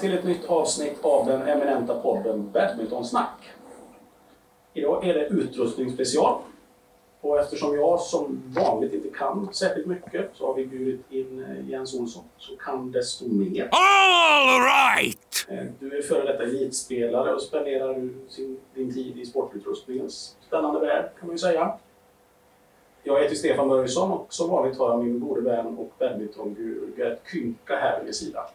till ett nytt avsnitt av den eminenta podden Badmintonsnack. Idag är det utrustningsspecial. Och eftersom jag som vanligt inte kan särskilt mycket så har vi bjudit in eh, Jens Olsson som kan desto mer. All right! Eh, Du är före detta elitspelare och spenderar din tid i sportutrustningens spännande värld kan man ju säga. Jag heter Stefan Börjesson och som vanligt har jag min gode vän och badmintonguru Gert Kynka här vid min sida.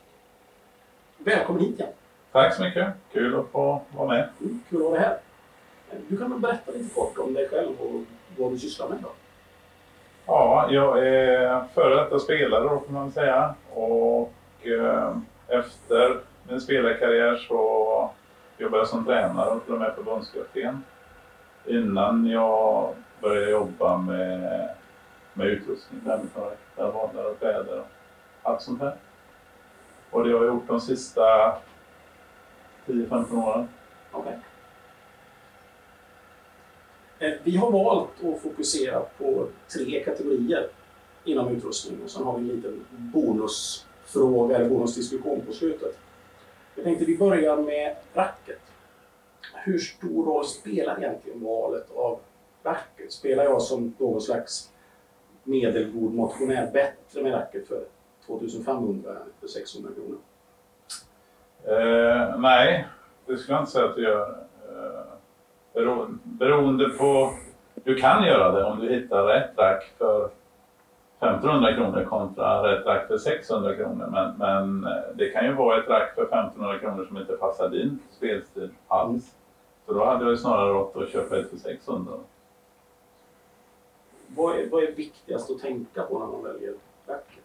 Välkommen hit igen! Tack så mycket. Kul att få vara med. Mm, kul att ha dig här. Du kan väl berätta lite kort om dig själv och vad du sysslar med idag? Ja, jag är före detta spelare då får man säga. Och eh, efter min spelarkarriär så jobbade jag som tränare och till och med förbundskapten. Innan jag började jobba med, med utrustning, badmintonracktar, bollar och kläder och allt sånt här. Och det har jag gjort de sista 10-15 åren. Okay. Eh, vi har valt att fokusera på tre kategorier inom utrustning och sen har vi en liten bonusfråga eller bonusdiskussion på slutet. Jag tänkte vi börjar med racket. Hur stor roll spelar egentligen valet av racket? Spelar jag som någon slags medelgod motionär bättre med racket för 2500 än för 600 kronor? Eh, nej, det skulle jag inte säga att du gör. Eh, bero, beroende på... Du kan göra det om du hittar rätt rack för 1500 kronor kontra rätt rack för 600 kronor. Men, men eh, det kan ju vara ett rack för 1500 kronor som inte passar din spelstil alls. Så då hade jag ju snarare rått att köpa ett för 600. Vad är, vad är viktigast att tänka på när man väljer racket?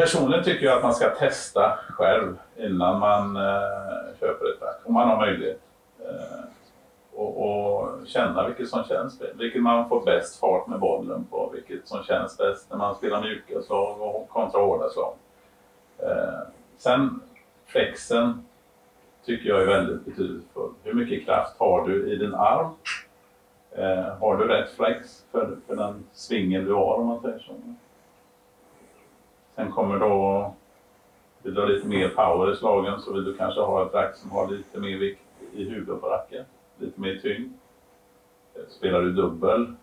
Personligen tycker jag att man ska testa själv innan man eh, köper ett verk, om man har möjlighet. Eh, och, och känna vilket som känns bäst, vilket man får bäst fart med bollen på, vilket som känns bäst när man spelar mjuka slag och kontra hårda slag. Eh, sen flexen tycker jag är väldigt betydelsefull. Hur mycket kraft har du i din arm? Eh, har du rätt flex för, för den svingen du har om man säger så? Sen kommer då, vill du ha lite mer power i slagen så vill du kanske ha ett rack som har lite mer vikt i huvudet på racket. Lite mer tyngd. Spelar du dubbel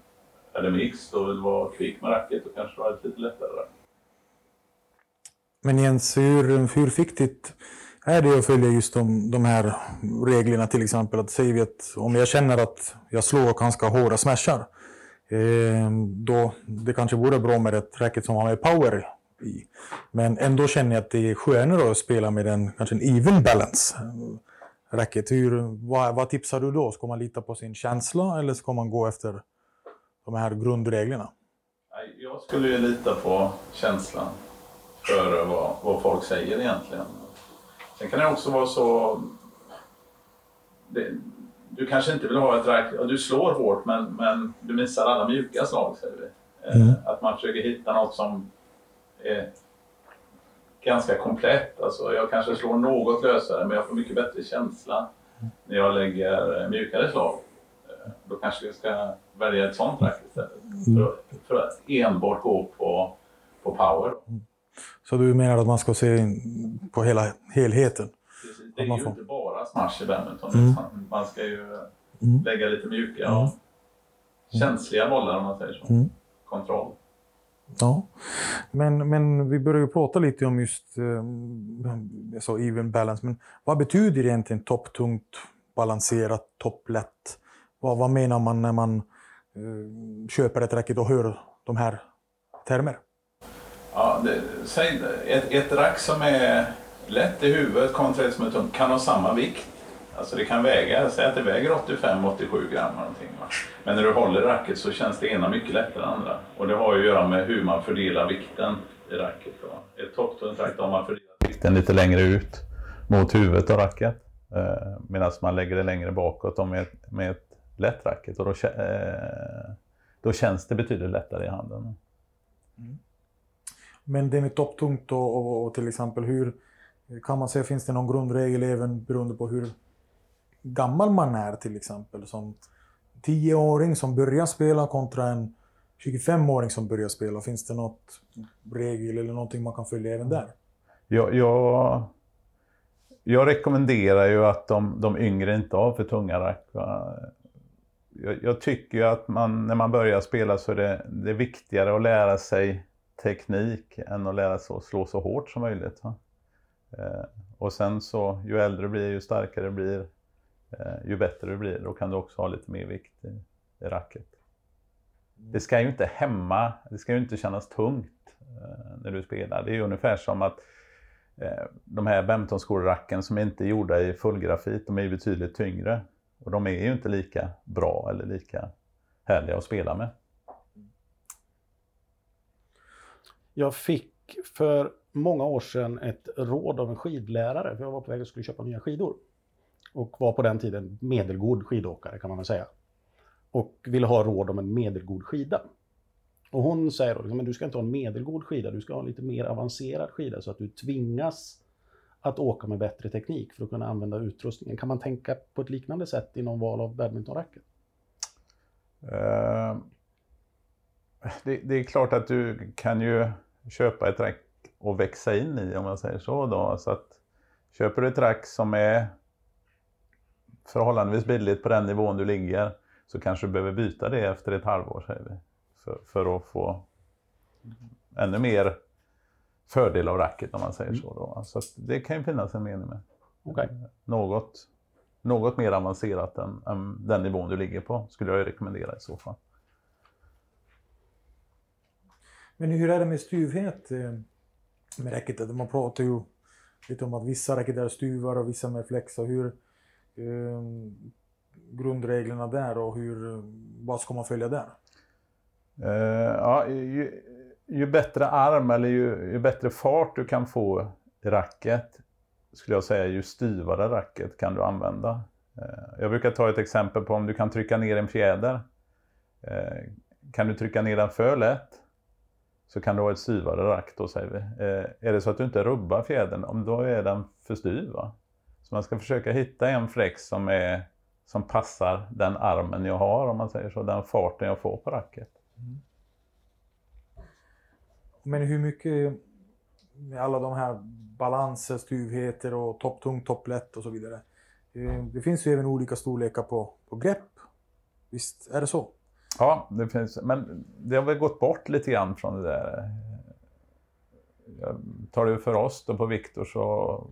eller mix och vill vara kvick med racket och kanske du har ett lite lättare rack. Men Jens, hur, hur viktigt är det att följa just de, de här reglerna till exempel? Att säger vi att om jag känner att jag slår ganska hårda smashar, eh, då det kanske vore bra med ett racket som har mer power i. Men ändå känner jag att det är skönare att spela med en, kanske en even balance racket. Hur, vad, vad tipsar du då? Ska man lita på sin känsla eller ska man gå efter de här grundreglerna? Jag skulle ju lita på känslan före vad, vad folk säger egentligen. Sen kan det också vara så... Det, du kanske inte vill ha ett rack... ja, Du slår hårt men, men du missar alla mjuka slag, säger vi. Mm. Att man försöker hitta något som är ganska komplett. Alltså, jag kanske slår något lösare men jag får mycket bättre känsla när jag lägger mjukare slag. Eh, Då kanske jag ska välja ett sånt rack istället. För, för att enbart gå på, på power. Så du menar att man ska se på hela helheten? Precis. Det är ju får- inte bara smash i badminton. Mm. Man ska ju Mm. lägga lite mjuka Mm. och känsliga bollar om man säger så. Mm. Kontroll. Ja, men, men vi börjar ju prata lite om just eh, jag sa even balance. Men vad betyder egentligen topptungt, balanserat, topplätt? Vad, vad menar man när man eh, köper ett racket och hör de här termer? Ja, det, säg, ett, ett rack som är lätt i huvudet kontra ett som är tungt kan ha samma vikt. Alltså det kan väga, säg att det väger 85-87 gram eller någonting. Va? Men när du håller racket så känns det ena mycket lättare än andra. Och det har ju att göra med hur man fördelar vikten i racket. Då. Ett topptungt rack, om har man fördelat vikten lite längre ut mot huvudet av racket. Eh, Medan man lägger det längre bakåt och med, ett- med ett lätt racket. Och då, eh, då känns det betydligt lättare i handen. Mm. Men det med topptungt och, och, och till exempel hur kan man säga, finns det någon grundregel även beroende på hur gammal man är till exempel? Som 10-åring som börjar spela kontra en 25-åring som börjar spela. Finns det något regel eller någonting man kan följa även där? Jag, jag jag rekommenderar ju att de, de yngre inte har för tunga rack. Jag, jag, tycker ju att man, när man börjar spela så är det, det är viktigare att lära sig teknik än att lära sig att slå så hårt som möjligt. Eh, och sen så, ju äldre du blir, ju starkare du blir, ju bättre du blir. Då kan du också ha lite mer vikt i, i racket. Det ska ju inte hämma, det ska ju inte kännas tungt eh, när du spelar. Det är ungefär som att eh, de här badmintonskor som inte är gjorda i fullgrafit, de är ju betydligt tyngre. Och de är ju inte lika bra eller lika härliga att spela med. Jag fick för många år sedan ett råd av en skidlärare, för jag var på väg att skulle köpa nya skidor. Och var på den tiden medelgod skidåkare kan man väl säga. Och ville ha råd om en medelgod skida. Och hon säger då, liksom, men du ska inte ha en medelgod skida, du ska ha en lite mer avancerad skida så att du tvingas att åka med bättre teknik för att kunna använda utrustningen. Kan man tänka på ett liknande sätt inom val av badmintonracket? Uh, det, det, är klart att du kan ju köpa ett rack och växa in i, om man säger så. Då. så att, köper du ett rack som är förhållandevis billigt på den nivån du ligger så kanske du behöver byta det efter ett halvår, säger vi. För, för att få ännu mer fördel av racket om man säger mm. så. Då. Så det kan ju finnas en mening med. Okay. Något, något mer avancerat än, än den nivån du ligger på skulle jag rekommendera i så fall. Men hur är det med styvhet eh, med räcket? Man pratar ju lite om att vissa räcket är stuvar och vissa med flex. Och hur, eh, grundreglerna där och hur, vad ska man följa där? Eh, ja, ju, ju, bättre arm eller ju, ju, bättre fart du kan få i racket skulle jag säga ju styvare racket kan du använda. Eh, jag brukar ta ett exempel på om du kan trycka ner en fjäder. Eh, kan du trycka ner den för lätt så kan du ha ett styvare rack då säger vi. är det så att du inte rubbar fjädern, då är den för styv. Va? Så man ska försöka hitta en flex som är som passar den armen jag har, om man säger så, den farten jag får på racket. Mm. Men hur mycket, med alla de här balanser, styvheter och topptung, topplätt och så vidare. Eh, det finns ju även olika storlekar på, på grepp. Visst är det så? Ja, det finns, men det har väl gått bort lite grann från det där. Jag tar det för oss då på Viktor så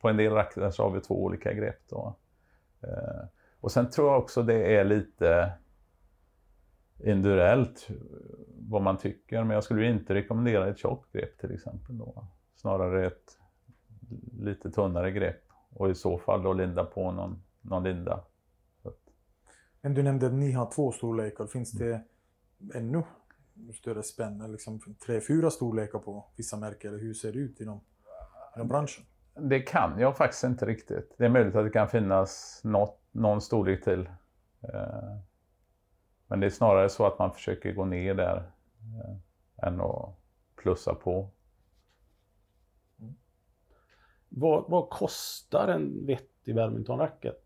på en del racket så har vi två olika grepp. Då. Eh, och sen tror jag också det är lite individuellt vad man tycker. Men jag skulle inte rekommendera ett tjockt grepp till exempel. Då. Snarare ett lite tunnare grepp och i så fall då linda på någon, någon linda. Men du nämnde att ni har två storlekar. Finns det ännu större spänn? Liksom tre, fyra storlekar på vissa märken? Eller hur ser det ut inom, inom branschen? Det kan jag faktiskt inte riktigt. Det är möjligt att det kan finnas något någon storlek till. Eh, men det är snarare så att man försöker gå ner där eh, än att plussa på. Mm. Vad, vad, kostar en vettig badmintonracket?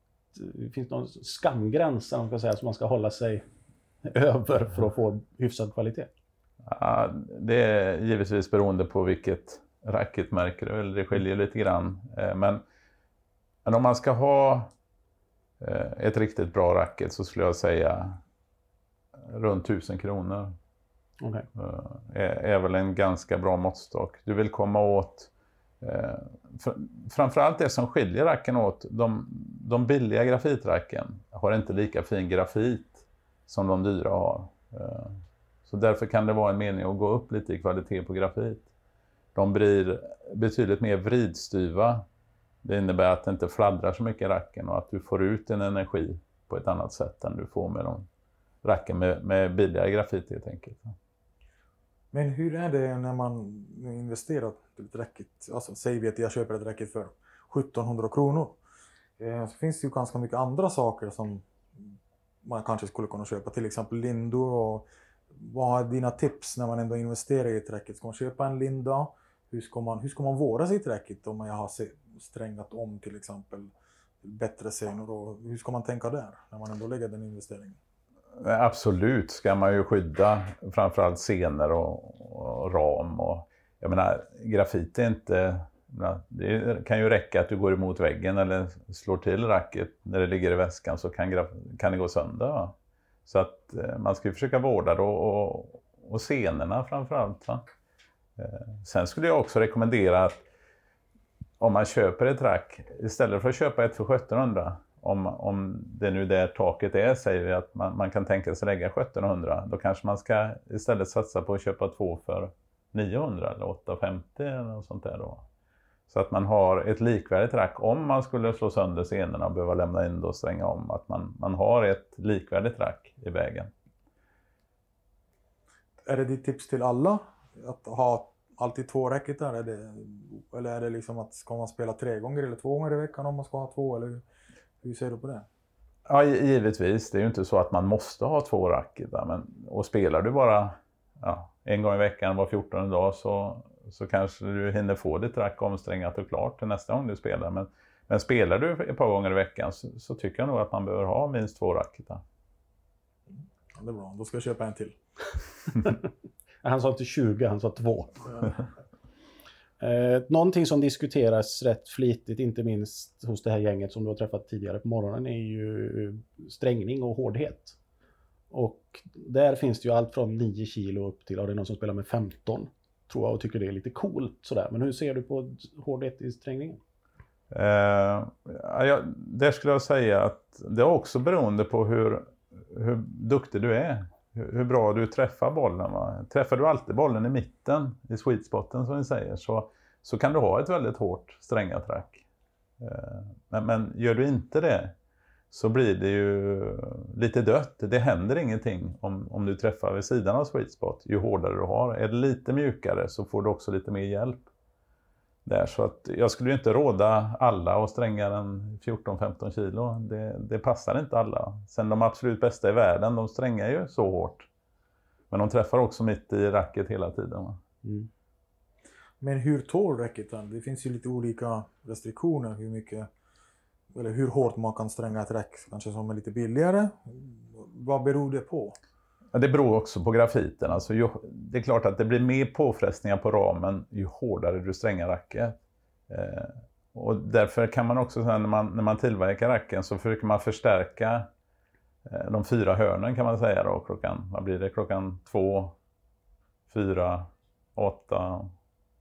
Finns det någon skamgräns man ska säga, som man ska hålla sig över för att få hyfsad kvalitet? Ja, det är givetvis beroende på vilket racketmärke det skiljer lite grann. Eh, men, men om man ska ha Eh, ett riktigt bra racket så skulle jag säga runt 1000 kronor. Okay. Eh, är, är väl en ganska bra måttstock. Du vill komma åt eh, framförallt det som skiljer racken åt, de, de billiga grafitracken har inte lika fin grafit som de dyra har. Eh, så därför kan det vara en mening att gå upp lite i kvalitet på grafit. De blir betydligt mer vridstyva det innebär att det inte fladdrar så mycket i racken och att du får ut din energi på ett annat sätt än du får med de racken med, med billigare grafit helt enkelt. Men hur är det när man investerar i ett racket? Alltså, säg vi att jag köper ett racket för 1700 kronor. Eh, så finns det ju ganska mycket andra saker som man kanske skulle kunna köpa, till exempel lindor. Och vad är dina tips när man ändå investerar i ett racket? Ska man köpa en linda? Hur ska man, hur ska man vårda sitt racket om man har strängat om till exempel bättre senor? Och hur ska man tänka där när man ändå lägger den investeringen? Absolut ska man ju skydda framförallt scener och, och ram. Och, jag menar, grafit är inte Det kan ju räcka att du går emot väggen eller slår till racket när det ligger i väskan så kan, graf, kan det gå sönder. Va? Så att eh, man ska ju försöka vårda det och, och, och senorna framförallt. Va? Eh, sen skulle jag också rekommendera att om man köper ett rack, istället för att köpa ett för 1700, om, om det nu där taket är, säger vi att man, man kan tänka sig lägga 1700, då kanske man ska istället satsa på att köpa två för 900 eller 850 eller något sånt där då. Så att man har ett likvärdigt rack om man skulle slå sönder senorna och behöva lämna in och stränga om. Att man, man har ett likvärdigt rack i vägen. Är det ditt tips till alla? Att ha alltid två racketar? Är det, eller är det liksom att ska man spela tre gånger eller två gånger i veckan om man ska ha två? Eller hur ser du på det? Ja, gi- givetvis. Det är ju inte så att man måste ha två racketar. Men, och spelar du bara ja, en gång i veckan var 14 dag så, så kanske du hinner få ditt rack omsträngat och klart till nästa gång du spelar. Men, men spelar du ett par gånger i veckan så, så tycker jag nog att man behöver ha minst två racketar. Ja, det är bra, då ska jag köpa en till. Han sa inte 20, han sa 2. Eh, någonting som diskuteras rätt flitigt, inte minst hos det här gänget som du har träffat tidigare på morgonen, är ju strängning och hårdhet. Och där finns det ju allt från 9 kilo upp till, ja, det är någon som spelar med 15, tror jag, och tycker det är lite coolt sådär. Men hur ser du på hårdhet i strängningen? Eh, ja, där skulle jag säga att det är också beroende på hur, hur duktig du är. Hur, bra du träffar bollen. Va? Träffar du alltid bollen i mitten, i sweet spoten som vi säger, så, så kan du ha ett väldigt hårt strängattack. Eh, men, men gör du inte det så blir det ju lite dött. Det händer ingenting om, om du träffar vid sidan av sweet spot, ju hårdare du har. Är det lite mjukare så får du också lite mer hjälp där. Så att jag skulle ju inte råda alla att stränga den 14-15 kilo. Det, det passar inte alla. Sen de absolut bästa i världen, de strängar ju så hårt. Men de träffar också mitt i racket hela tiden. va. Mm. Men hur tål racketen? Det finns ju lite olika restriktioner hur mycket eller hur hårt man kan stränga ett rack, kanske som är lite billigare. Vad beror det på? Men det beror också på grafiten. Alltså, ju, det är klart att det blir mer påfrestningar på ramen ju hårdare du strängar racket. Eh, och därför kan man också, säga, när man, när man tillverkar racken så försöker man förstärka eh, de fyra hörnen kan man säga då, klockan, vad blir det, klockan två, fyra, åtta,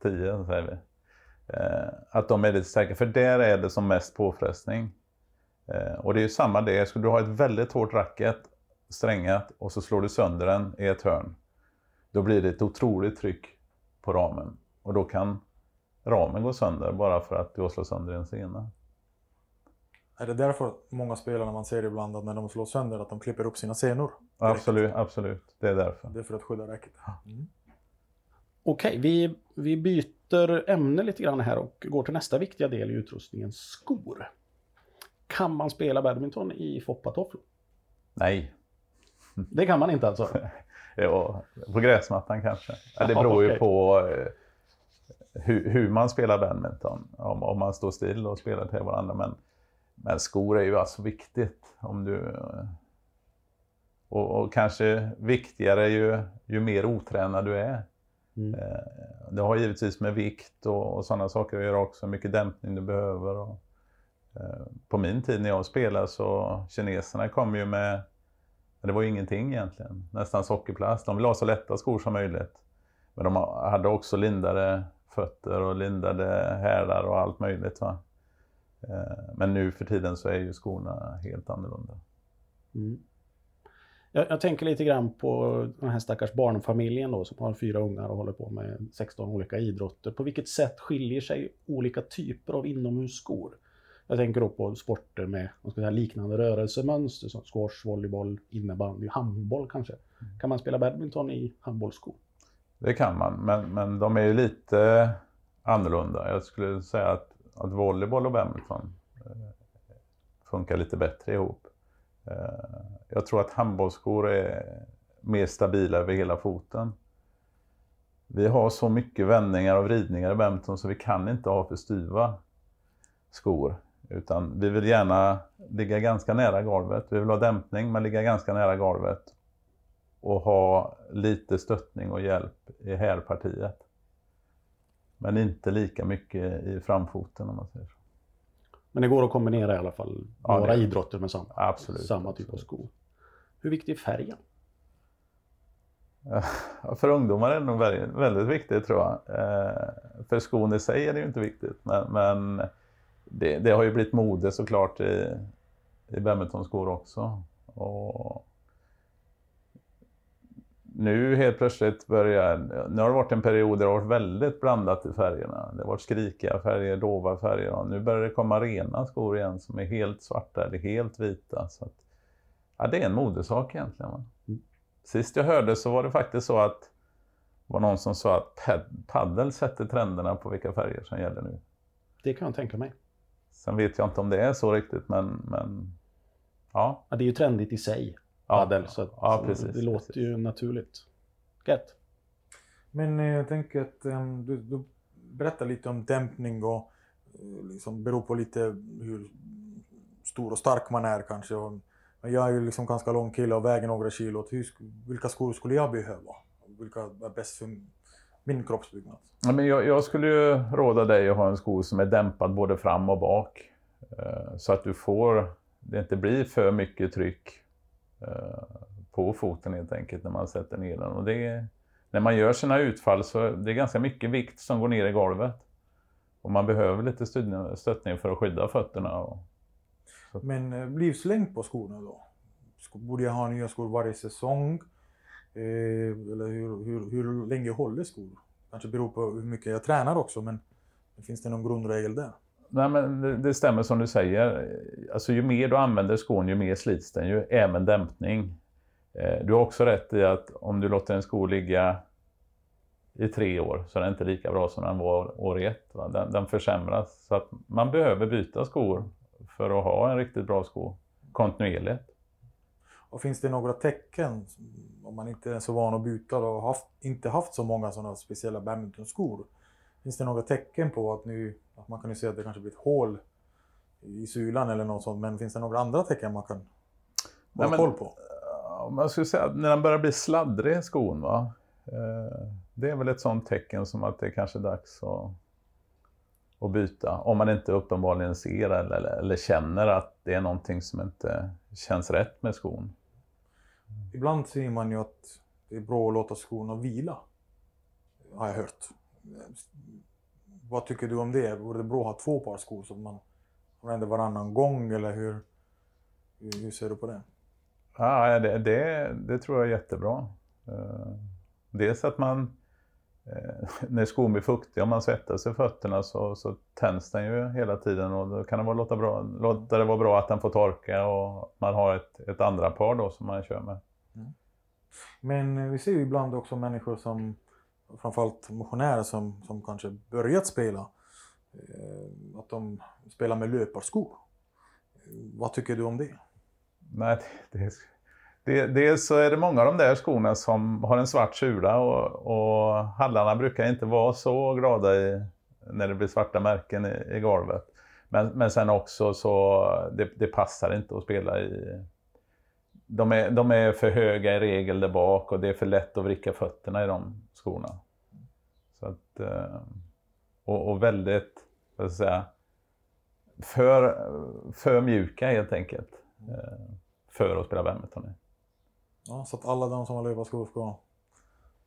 tio säger vi. Eh, att de är lite starka, för där är det som mest påfrestning. Eh, och det är ju samma det, skulle du ha ett väldigt hårt racket strängat och så slår du sönder den i ett hörn. Då blir det ett otroligt tryck på ramen. Och då kan ramen gå sönder bara för att du har slagit sönder en sena. Är det därför att många spelare man ser ibland att när de slår sönder att de klipper upp sina senor? Absolut, absolut. Det är därför. Det är för att skydda racket. Mm. Okej, vi, vi byter ämne lite grann här och går till nästa viktiga del i utrustningen, skor. Kan man spela badminton i foppatofflor? Nej. Det kan man inte alltså? Ja, på gräsmattan kanske. Ja, det beror ju på eh, hur, hur man spelar badminton. Om, om man står still och spelar till varandra. Men, men skor är ju alltså viktigt. Om du, eh, och, och kanske viktigare ju, ju mer otränad du är. Mm. Eh, Det har givetvis med vikt och, och sådana saker att göra också. Hur mycket dämpning du behöver. Och, eh, på min tid när jag spelade så kineserna kom ju med men det var ju ingenting egentligen. Nästan sockerplast. De ville ha så lätta skor som möjligt. Men de hade också lindade fötter och lindade hälar och allt möjligt. Va? Eh, men nu för tiden så är ju skorna helt annorlunda. Mm. Jag, jag tänker lite grann på den här stackars barnfamiljen då, som har fyra ungar och håller på med 16 olika idrotter. På vilket sätt skiljer sig olika typer av inomhusskor? Jag tänker då på sporter med ska säga, liknande rörelsemönster som squash, volleyboll, innebandy, handboll kanske. Kan man spela badminton i handbollsskor? Det kan man, men, men de är ju lite annorlunda. Jag skulle säga att, att volleyboll och badminton eh, funkar lite bättre ihop. Eh, jag tror att handbollsskor är mer stabila över hela foten. Vi har så mycket vändningar och vridningar i badminton så vi kan inte ha för styva skor. Utan vi vill gärna ligga ganska nära golvet. Vi vill ha dämpning men ligga ganska nära golvet. Och ha lite stöttning och hjälp i hälpartiet. Men inte lika mycket i framfoten om man säger så. Men det går att kombinera i alla fall Ja, några det- idrotter med samma, Absolut. samma typ av skor. Hur viktig är färgen? För ungdomar är det nog väldigt, väldigt viktigt tror jag. Eh, för skon i sig är det ju inte viktigt. Men, men det, det har ju blivit mode såklart i, i badmintonskor också. Och nu helt plötsligt börjar... Nu har det varit en period där det har varit väldigt blandat i färgerna. Det har varit skrikiga färger, dova färger och nu börjar det komma rena skor igen som är helt svarta eller helt vita. Så att, ja, det är en modesak egentligen. Va? Sist jag hörde så var det faktiskt så att det var någon som sa att pad- paddel sätter trenderna på vilka färger som gäller nu. Det kan jag tänka mig. Sen vet jag inte om det är så riktigt, men, men ja. Ja, det är ju trendigt i sig, Ja, padel, så att ja, precis, det låter precis. ju naturligt. Gött. Men eh, jag tänker att em, du, du berättar lite om dämpning och eh, liksom beror på lite hur stor och stark man är kanske. Och, jag är ju liksom ganska lång kille och väger några kilo. Vilka skor skulle jag behöva? Vilka är bäst för min kroppsbyggnad? Ja, Men jag, jag skulle ju råda dig att ha en sko som är dämpad både fram och bak. Eh, Så att du får, det inte blir för mycket tryck eh, på foten helt enkelt när man sätter ner den. Och det, är- när man gör sina utfall så är det ganska mycket vikt som går ner i golvet. Och man behöver lite stöttning för att skydda fötterna. Och, Men eh, livslängd på skorna då? Borde jag ha nya skor varje säsong? Eh, eller hur, hur, hur länge håller skor? Kanske beror på hur mycket jag tränar också, men finns det någon grundregel där? Nej, men det, det stämmer som du säger. Alltså, ju mer du använder skon, ju mer slits den ju, även dämpning. Eh, Du har också rätt i att om du låter en sko ligga i tre år så är den inte lika bra som den var år ett. Va? Den, den försämras. Så att man behöver byta skor för att ha en riktigt bra sko kontinuerligt. Och finns det några tecken, om man inte är så van att byta och haft, inte haft så många sådana speciella badmintonskor. Finns det några tecken på att nu, att man kan ju se att det kanske blir ett hål i sulan eller något sånt, men finns det några andra tecken man kan hålla Nej, men- koll på? Om man skulle säga att när den börjar bli sladdrig, skon, va? Eh, det är väl ett sånt tecken som att det är kanske dags att, att byta. Om man inte uppenbarligen ser eller, eller, eller känner att det är någonting som inte känns rätt med skon. Ibland säger man ju att det är bra att låta skorna vila. Har jag hört. Vad tycker du om det? Vore det bra att ha två par skor som man använder varannan gång eller hur, hur, ser du på det? Ja, det, det, det tror jag är jättebra. Eh, dels att man, när skon blir fuktig, om man svettas i fötterna så, så tänds den ju hela tiden och då kan det vara, låta, bra, låta det vara bra att den får torka och man har ett, ett andra par då som man kör med. Men eh, vi ser ju ibland också människor som, framförallt motionärer som, som kanske börjat spela, eh, att de spelar med löparskor. Eh, Vad tycker du om det? Nej, det, det, dels så är det många av de där skorna som har en svart sula och, och hallarna brukar inte vara så glada i, när det blir svarta märken i, i golvet. Men, men sen också så det, det passar inte att spela i... De är, de är för höga i regel där bak och det är för lätt att vricka fötterna i de skorna. Så att, eh, och, och väldigt, vad ska jag säga, för, för mjuka helt enkelt. Eh, för att spela badminton i. Ja, så att alla de som har löparskor ska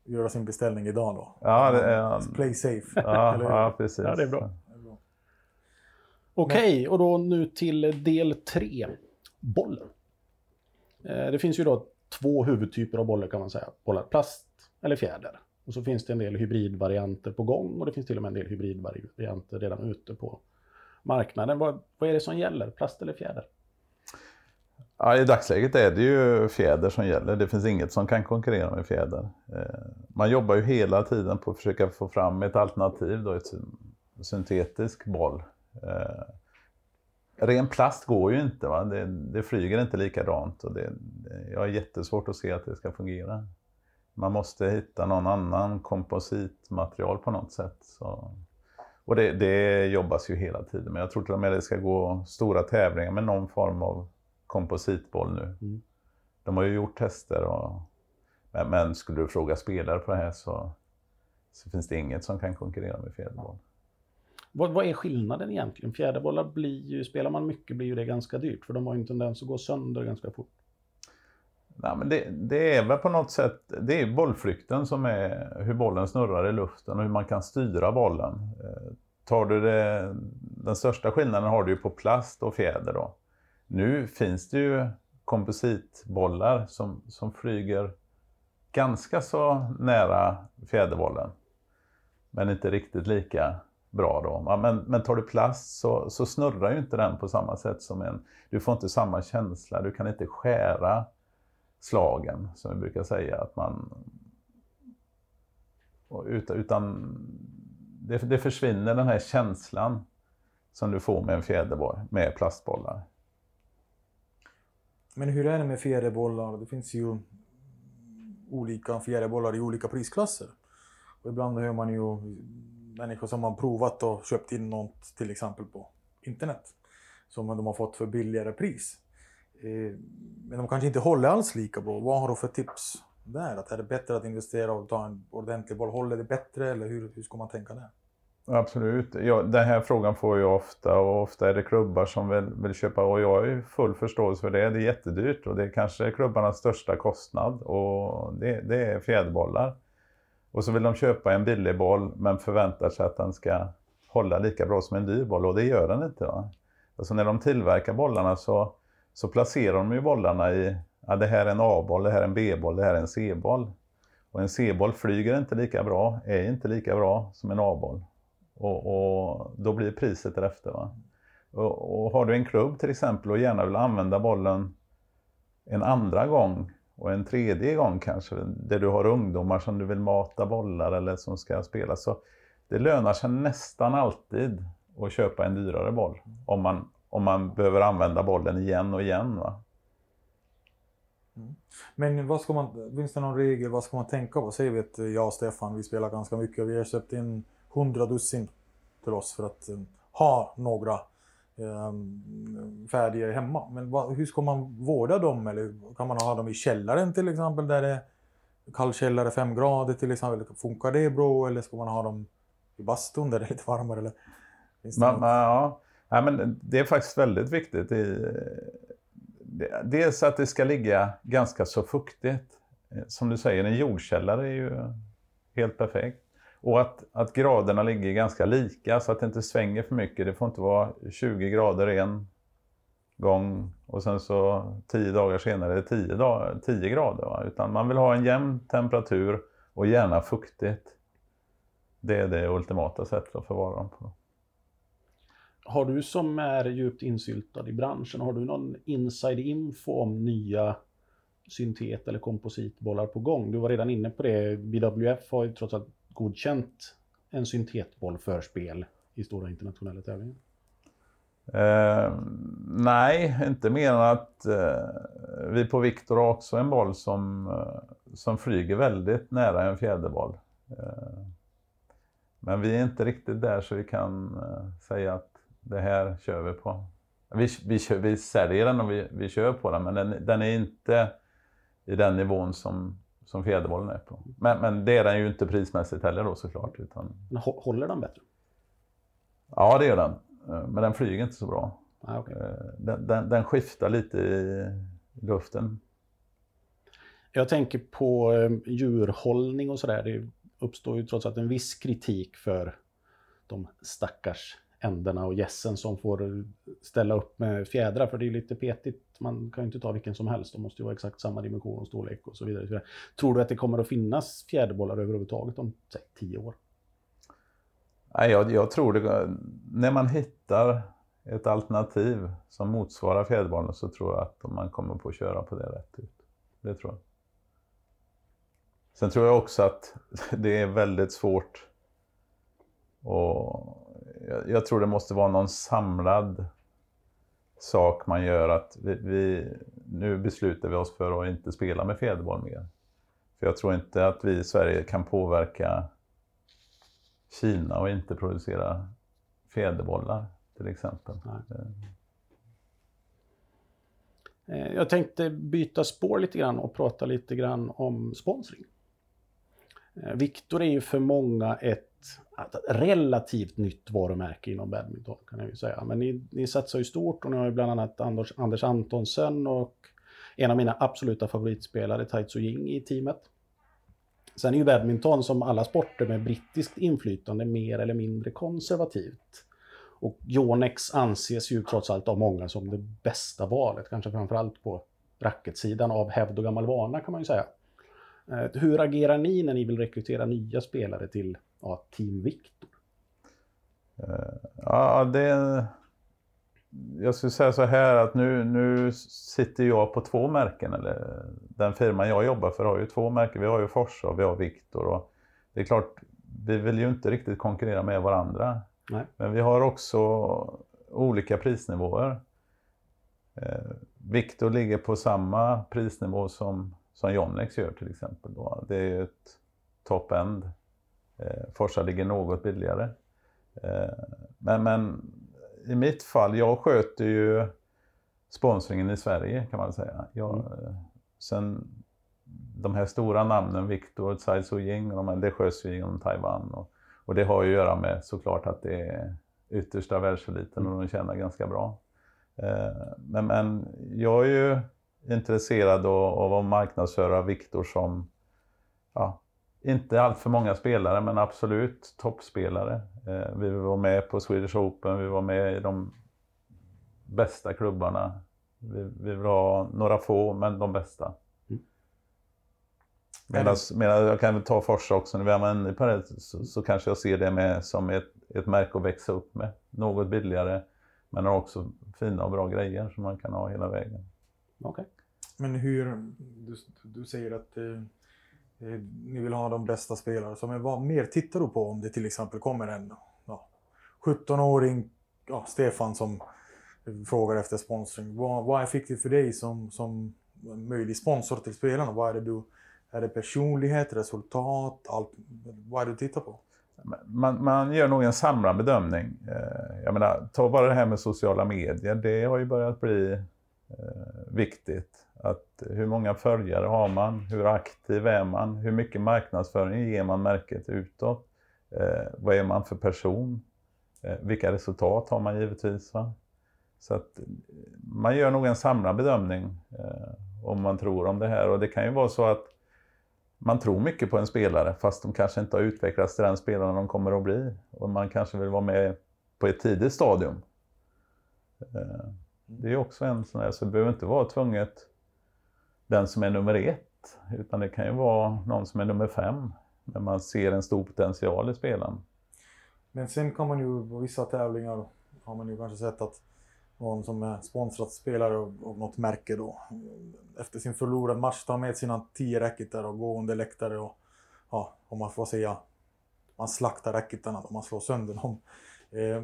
göra sin beställning idag då? Ja, det är- Play safe. Ja, ja precis. Ja, det är bra. Bra. Okej, och då nu till del tre. Bollen. Eh, Det finns ju då två huvudtyper av bollar kan man säga. Bollar plast eller fjäder. Och så finns det en del hybridvarianter på gång och det finns till och med en del hybridvarianter redan ute på marknaden. Vad, vad är det som gäller? Plast eller fjäder? Ja, I dagsläget är det ju fjäder som gäller. Det finns inget som kan konkurrera med fjäder. Eh, man jobbar ju hela tiden på att försöka få fram ett alternativ, då, ett syntetisk boll. Eh, ren plast går ju inte, va? Det, det flyger inte likadant. Och det, jag har jättesvårt att se att det ska fungera. Man måste hitta någon annan kompositmaterial på något sätt. Så. Och det, det jobbas ju hela tiden. Men jag tror till och med det ska gå stora tävlingar med någon form av kompositboll nu. Mm. De har ju gjort tester. Och, men, men skulle du fråga spelare på det här så, så finns det inget som kan konkurrera med fjäderboll. Vad, vad är skillnaden egentligen? Fjäderbollar blir ju, spelar man mycket blir ju det ganska dyrt, för de har ju en tendens att gå sönder ganska fort. Nej, men det, det, är väl på något sätt, det är bollflykten som är hur bollen snurrar i luften och hur man kan styra bollen. Eh, tar du det, den största skillnaden har du ju på plast och fjäder då. Nu finns det ju kompositbollar som, som flyger ganska så nära fjäderbollen. Men inte riktigt lika bra då. Men, men tar du plast så, så snurrar ju inte den på samma sätt som en... Du får inte samma känsla, du kan inte skära slagen som vi brukar säga att man... Utan, utan det, det försvinner den här känslan som du får med en fjäderboll, med plastbollar. Men hur är det med fjäderbollar? Det finns ju olika fjäderbollar i olika prisklasser. Och ibland hör man ju människor som har provat och köpt in något till exempel på internet som de har fått för billigare pris. Eh, men de kanske inte håller alls lika bra. Vad har du för tips där? Att är det bättre att investera och ta en ordentlig boll? Håller det bättre eller hur, hur ska man tänka där? Absolut. Ja, den här frågan får jag ofta och ofta är det klubbar som vill, vill köpa och jag har ju full förståelse för det. Det är jättedyrt och det är kanske klubbarnas största kostnad och det, det är fjäderbollar. Och så vill de köpa en billig boll men förväntar sig att den ska hålla lika bra som en dyr boll och det gör den inte. Va? Alltså när de tillverkar bollarna så, så placerar de ju bollarna i, ja det här är en A-boll, det här är en B-boll, det här är en C-boll. Och en C-boll flyger inte lika bra, är inte lika bra som en A-boll. Och, och, då blir priset därefter. Va? Och, och, har du en klubb till exempel och gärna vill använda bollen en andra gång och en tredje gång kanske, där du har ungdomar som du vill mata bollar eller som ska spela, så det lönar sig nästan alltid att köpa en dyrare boll om man, om man behöver använda bollen igen och igen. Va? Mm. Men vad ska man, finns det någon regel, vad ska man tänka på? Säger vi att jag och Stefan, vi spelar ganska mycket, vi har köpt in hundra dussin till oss för att um, ha några um, färdiga hemma. Men vad, hur ska man vårda dem? Eller kan man ha dem i källaren till exempel där det är kall källare, fem grader till exempel? Funkar det bra eller ska man ha dem i bastun där det är lite varmare? Eller, man, ja. ja, men det är faktiskt väldigt viktigt. I, dels att det ska ligga ganska så fuktigt. Som du säger, en jordkällare är ju helt perfekt. Och att, att graderna ligger ganska lika så att det inte svänger för mycket. Det får inte vara 20 grader en gång och sen så 10 dagar senare är det 10, dag, 10 grader. Va? Utan man vill ha en jämn temperatur och gärna fuktigt. Det är det ultimata sättet att förvara dem på. Har du som är djupt insyltad i branschen, har du någon inside info om nya syntet eller kompositbollar på gång? Du var redan inne på det. BWF har ju trots allt godkänt en syntetboll för spel i stora internationella tävlingar? Eh, nej, inte mer än att eh, vi på Victor har också en boll som, eh, som flyger väldigt nära en fjäderboll. Eh, men vi är inte riktigt där så vi kan eh, säga att det här kör vi på. Vi, vi, vi säljer den och vi, vi kör på den men den, den är inte i den nivån som som fjäderbollen är på. Men, men det är den ju inte prismässigt heller då såklart. Utan... Men håller den bättre? Ja, det gör den. Eh, men den flyger inte så bra. Ah, okay. Eh, den, den, den, skiftar lite i luften. Jag tänker på eh, djurhållning och sådär. Det uppstår ju trots allt en viss kritik för de stackars änderna och gässen som får ställa upp med fjädrar för det är lite petigt. Man kan ju inte ta vilken som helst. De måste ju vara exakt samma dimension och storlek och så vidare. Tror du att det kommer att finnas fjäderbollar överhuvudtaget om säg, tio år? Nej, jag, jag tror det. När man hittar ett alternativ som motsvarar fjäderbollen så tror jag att man kommer på att köra på det rätt ut. Det tror jag. Sen tror jag också att det är väldigt svårt att jag, jag, tror det måste vara någon samlad sak man gör att vi, vi, nu beslutar vi oss för att inte spela med fjäderboll mer. För jag tror inte att vi i Sverige kan påverka Kina och inte producera fjäderbollar till exempel. Nej. Eh, jag tänkte byta spår lite grann och prata lite grann om sponsring. Eh, Victor är ju för många ett relativt nytt varumärke inom badminton kan jag ju säga. Men ni, ni satsar ju stort och ni har ju bland annat Anders, Anders Antonsen och en av mina absoluta favoritspelare, Taitsu Ying, i teamet. Sen är ju badminton som alla sporter med brittiskt inflytande mer eller mindre konservativt. Och Yonex anses ju trots allt av många som det bästa valet, kanske framförallt på racketsidan av hävd och gammal vana kan man ju säga. Eh, hur agerar ni när ni vill rekrytera nya spelare till ja, Team Victor? Ja, det... Jag skulle säga så här att nu, nu sitter jag på två märken. Eller den firman jag jobbar för har ju två märken. Vi har ju Forsa och vi har Victor. Och det är klart, vi vill ju inte riktigt konkurrera med varandra. Nej. Men vi har också olika prisnivåer. Eh, Victor ligger på samma prisnivå som, som Yonex gör till exempel. Då. Det är ju ett top-end. Eh, Forsa ligger något billigare. Eh, men, men i mitt fall, jag sköter ju sponsringen i Sverige kan man säga. Jag, eh, sen de här stora namnen, Victor, Tsai Su Ying, de här, det sköts ju genom Taiwan. Och, och det har ju att göra med såklart att det är yttersta världseliten och de tjänar ganska bra. Men, men jag är ju intresserad av, av att marknadsföra Victor som, ja, inte allt för många spelare, men absolut toppspelare. Eh, Vi var med på Swedish Open, vi var med i de bästa klubbarna. Vi, vi vill ha några få, men de bästa. Medan, medan jag kan ta Forsa också, när vi är inne på det, så, så kanske jag ser det med, som ett, ett märke att växa upp med. Något billigare, men har också fina och bra grejer som man kan ha hela vägen. Okej. Men hur, du, du säger att eh, Eh, ni vill ha de bästa spelarna. Så men vad mer tittar du på om det till exempel kommer en ja, 17-åring, ja, Stefan, som frågar efter sponsring. Vad, vad är viktigt för dig som, som möjlig sponsor till spelarna? Vad är det du, är det personlighet, resultat, allt? Vad är det du tittar på? Man, man gör nog en samlad bedömning. Eh, jag menar, ta bara det här med sociala medier. Det har ju börjat bli eh, viktigt. Att hur många följare har man? Hur aktiv är man? Hur mycket marknadsföring ger man märket utåt? Eh, vad är man för person? Eh, vilka resultat har man givetvis? Va? Så att eh, man gör nog en samlad bedömning eh, om man tror om det här. Och det kan ju vara så att man tror mycket på en spelare fast de kanske inte har utvecklats till den spelaren de kommer att bli. Och man kanske vill vara med på ett tidigt stadium. Eh, Det är också en sån här, så det behöver inte vara tvunget den som är nummer ett. Utan det kan ju vara någon som är nummer fem. när man ser en stor potential i spelaren. Men sen kan man ju på vissa tävlingar har man ju kanske sett att någon som är sponsrad spelare av, något märke då efter sin förlorade match tar med sina tio racketar och går under läktare och ja, om man får säga man slaktar racketarna man slår sönder dem. Eh,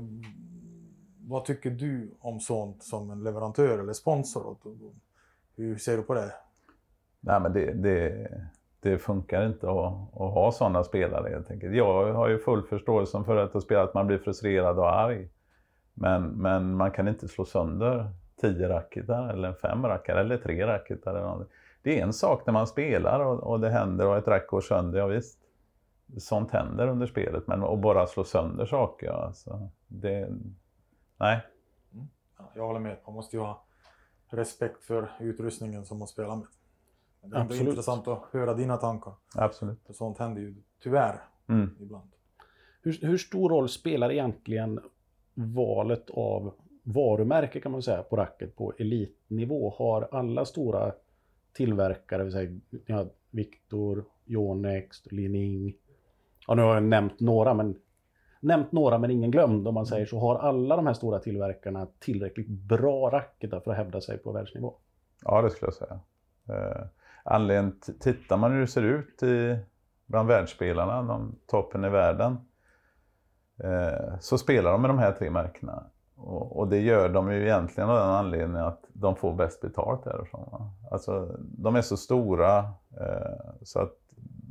vad tycker du om sånt som en leverantör eller sponsor? Hur ser du på det? Nej, men det, det, det funkar inte att, att ha sådana spelare helt enkelt. Jag har ju full förståelse för att, spela att man blir frustrerad och arg. Men, men man kan inte slå sönder tio racketar eller fem racketar eller tre racketar. Eller. Det är en sak när man spelar och, och det händer och ett rack går sönder, ja visst. Sånt händer under spelet, men att bara slå sönder saker, ja, alltså, det... Nej. Mm. Jag håller med. Man måste ju ha respekt för utrustningen som man spelar med. Men det är Absolut. intressant att höra dina tankar. Absolut. För sånt händer ju tyvärr Mm. ibland. Hur, hur stor roll spelar egentligen valet av varumärke kan man säga på racket på elitnivå? Har alla stora tillverkare, vi säger ja, Victor, Yonex, Lining, ja nu har jag nämnt några men nämnt några men ingen glömd om man säger så. Har alla de här stora tillverkarna tillräckligt bra racketar för att hävda sig på världsnivå? Ja, det skulle jag säga. Anledningen, tittar man hur det ser ut i, bland världsspelarna, de toppen i världen, eh, så spelar de med de här tre märkena. Och, och det gör de ju egentligen av den anledningen att de får bäst betalt därifrån. Va? Alltså, de är så stora eh, så att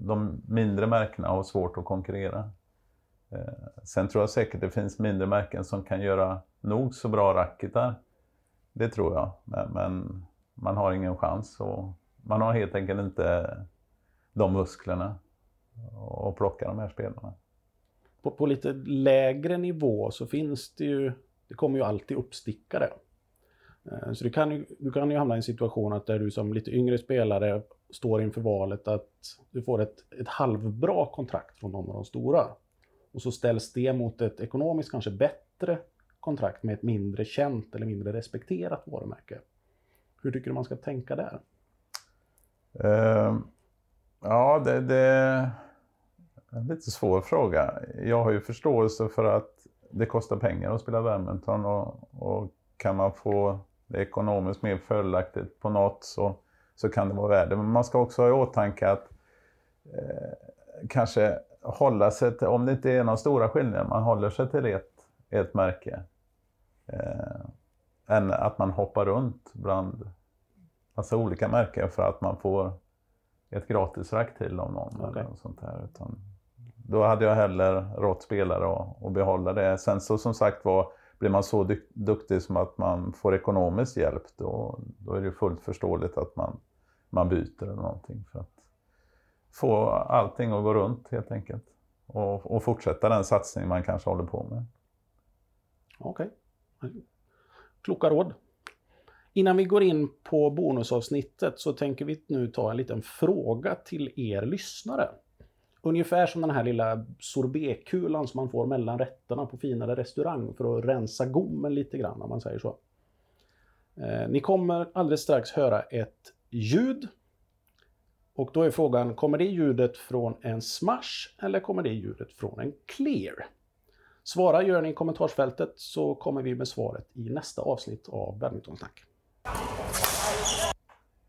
de mindre märkena har svårt att konkurrera. Eh, sen tror jag säkert det finns mindre märken som kan göra nog så bra racketar. Det tror jag. Men, men man har ingen chans. att man har helt enkelt inte de musklerna. och plocka de här spelarna. På, på lite lägre nivå så finns det ju, det kommer ju alltid uppstickare. Eh, så du kan, ju, du kan ju hamna i en situation att där du som lite yngre spelare står inför valet att du får ett, ett halvbra kontrakt från någon av de stora. Och så ställs det mot ett ekonomiskt kanske bättre kontrakt med ett mindre känt eller mindre respekterat varumärke. Hur tycker du man ska tänka där? Uh, ja, det, det är en lite svår fråga. Jag har ju förståelse för att det kostar pengar att spela badminton och, och kan man få det ekonomiskt mer fördelaktigt på något så, så kan det vara värde. Men man ska också ha i åtanke att eh, kanske hålla sig till, om det inte är några stora skillnader, man håller sig till ett, ett märke. Eh, än att man hoppar runt bland massa olika märken för att man får ett gratis rack till om någon Okej. eller något sånt där. Utan då hade jag hellre rått spelare och, och behålla det. Sen så som sagt var, blir man så duktig som att man får ekonomisk hjälp då, då är det fullt förståeligt att man, man byter eller någonting för att få allting att gå runt helt enkelt. Och, och fortsätta den satsning man kanske håller på med. Okej. Kloka råd. Innan vi går in på bonusavsnittet så tänker vi nu ta en liten fråga till er lyssnare. Ungefär som den här lilla sorbetkulan som man får mellan rätterna på finare restaurang för att rensa gommen lite grann om man säger så. Eh, ni kommer alldeles strax höra ett ljud. Och då är frågan, kommer det ljudet från en smash eller kommer det ljudet från en clear? Svara gör ni i kommentarsfältet så kommer vi med svaret i nästa avsnitt av Badmintonsnack.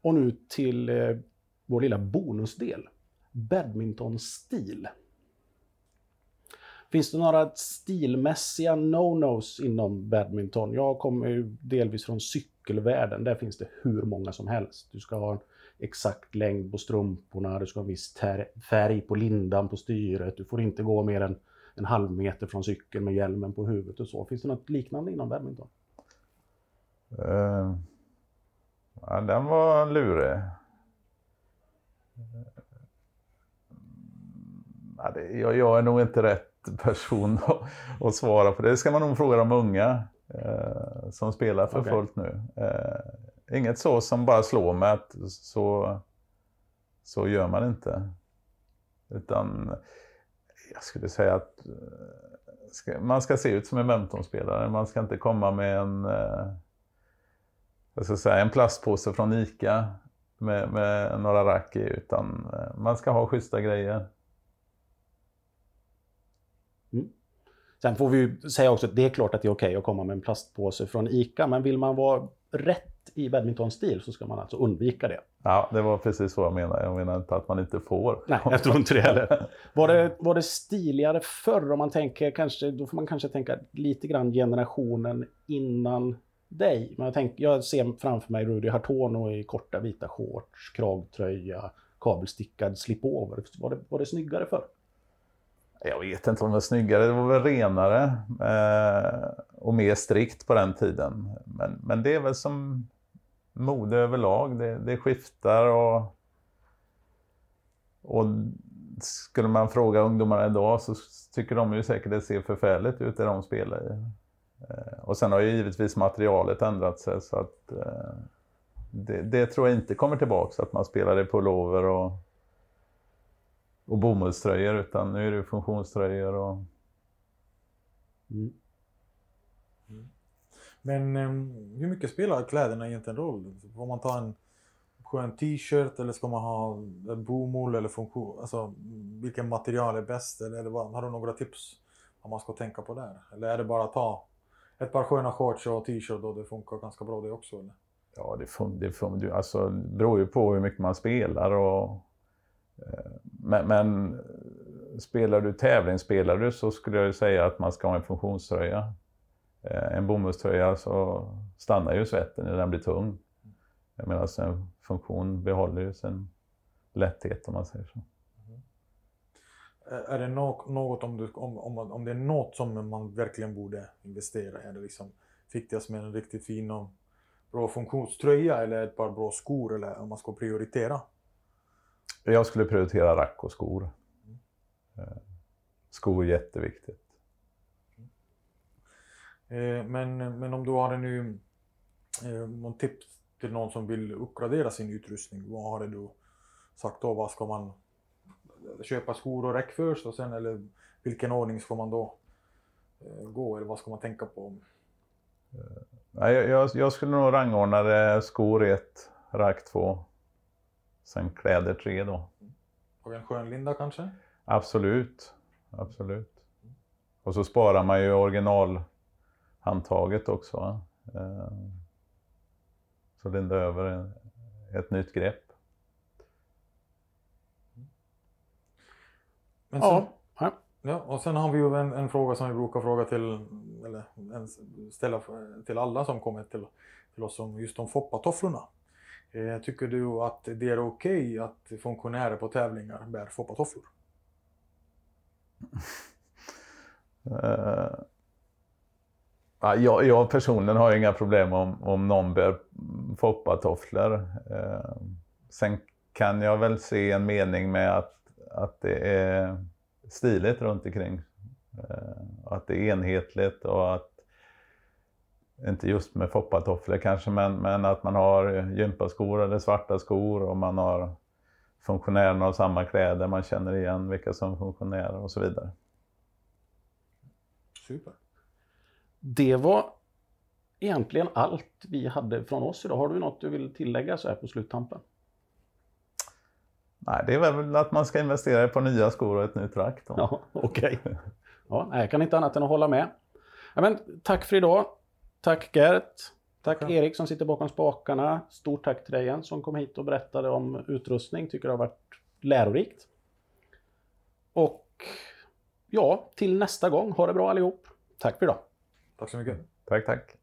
Och nu till eh, vår lilla bonusdel. Badmintonstil. Finns det några stilmässiga no-nos inom badminton? Jag kommer ju delvis från cykelvärlden. Där finns det hur många som helst. Du ska ha en exakt längd på strumporna, du ska ha en viss färg på lindan på styret. Du får inte gå mer än en halv meter från cykeln med hjälmen på huvudet och så. Finns det något liknande inom badminton? Uh ja, den var lurig. Ja, det, jag, jag är nog inte rätt person att, att svara på det. Det ska man nog fråga de unga eh, som spelar för Okej. fullt nu. Eh, inget så som bara slår mig att så, så gör man inte. Utan jag skulle säga att eh, ska, man ska se ut som en badmintonspelare. Man ska inte komma med en eh, jag ska säga, en plastpåse från ICA med, med några rack i, utan eh, man ska ha schyssta grejer. Sen får vi ju säga också att det är klart att det är okej att komma med en plastpåse från ICA, men vill man vara rätt i badmintonstil så ska man alltså undvika det. Ja, det var precis så jag menade. Jag menar inte att man inte får. Nej, jag tror inte det heller. Var det, var det stiligare förr om man tänker kanske, då får man kanske tänka lite grann generationen innan dig. Men jag, tänk, jag ser framför mig Rudy Hartono i korta vita shorts, kragtröja, kabelstickad slipover. Var det, var det snyggare förr? Jag vet inte om det var snyggare, det var väl renare eh, och mer strikt på den tiden. Men, men det är väl som mode överlag, det, det skiftar och, och skulle man fråga ungdomarna idag så tycker de ju säkert det ser förfärligt ut det de spelar i. Eh, och sen har ju givetvis materialet ändrat sig så att eh, det, det tror jag inte kommer tillbaka att man spelar i pullover och och bomullströjor utan nu är det funktionströjor och Mm. mm. Men ehm, hur mycket spelar kläderna egentligen roll? Får man ta en skön t-shirt eller ska man ha bomull eller funktion? Alltså vilken material är bäst? Eller, eller vad, har du några tips vad man ska tänka på där? Eller är det bara att ta ett par sköna shorts och t-shirt och det funkar ganska bra det också? Eller? ja, det, fun- det, fun- det, alltså, det beror ju på hur mycket man spelar. Och, eh, men, men spelar du tävlingsspelar du så skulle jag ju säga att man ska ha en funktionströja. Eh, en bomullströja så stannar ju svetten när den blir tung. Medan alltså, en funktion behåller ju sin lätthet om man säger så. Är är det nå- något om, du, om, om, om det är något som man verkligen borde investera i? Är det liksom viktigast med en riktigt fin och bra funktionströja eller ett par bra skor eller om man ska prioritera? Jag skulle prioritera rack och skor. Eh, skor jätteviktigt. Eh, men, men om du hade nu eh, någon tips till någon som vill uppgradera sin utrustning, vad hade du sagt då? Vad ska man köpa skor och räck först och sen eller vilken ordning ska man då eh, gå eller vad ska man tänka på? Ja, jag, jag, jag skulle nog rangordna det skor 1, rack 2, sen kläder 3 då. Och en skönlinda kanske? Absolut, absolut. Och så sparar man ju originalhandtaget också. Eh, Så linda över ett nytt grepp. Sen, Ja. ja. Och sen har vi ju en, en fråga som vi brukar fråga till, eller ställa till alla som kommer till, till oss om just om foppatofflorna. Eh, tycker du att det är okej att funktionärer på tävlingar bär foppatofflor? Eh, ja, jag, jag personligen har ju inga problem om, om någon bär foppatofflor. Uh, sen kan jag väl se en mening med att, att det är stiligt runt omkring. Uh, att det är enhetligt och att, inte just med foppatofflor kanske, men, men att man har gympaskor eller svarta skor och man har funktionärerna av samma kläder, man känner igen vilka som är funktionärer och så vidare. Super. Det var egentligen allt vi hade från oss idag. Har du något du vill tillägga så här på sluttampen? Nej, det är väl att man ska investera på nya skor och ett nytt rack. Då. Ja, okej. Ja, nej, jag kan inte annat än att hålla med. Ja, men, tack för idag. Tack Gert. Tack Tack. Erik som sitter bakom spakarna. Stort tack till dig Jens som kom hit och berättade om utrustning. Tycker det har varit lärorikt. Och ja, till nästa gång. Ha det bra allihop. Tack för idag. Tack så mycket. Tack, tack.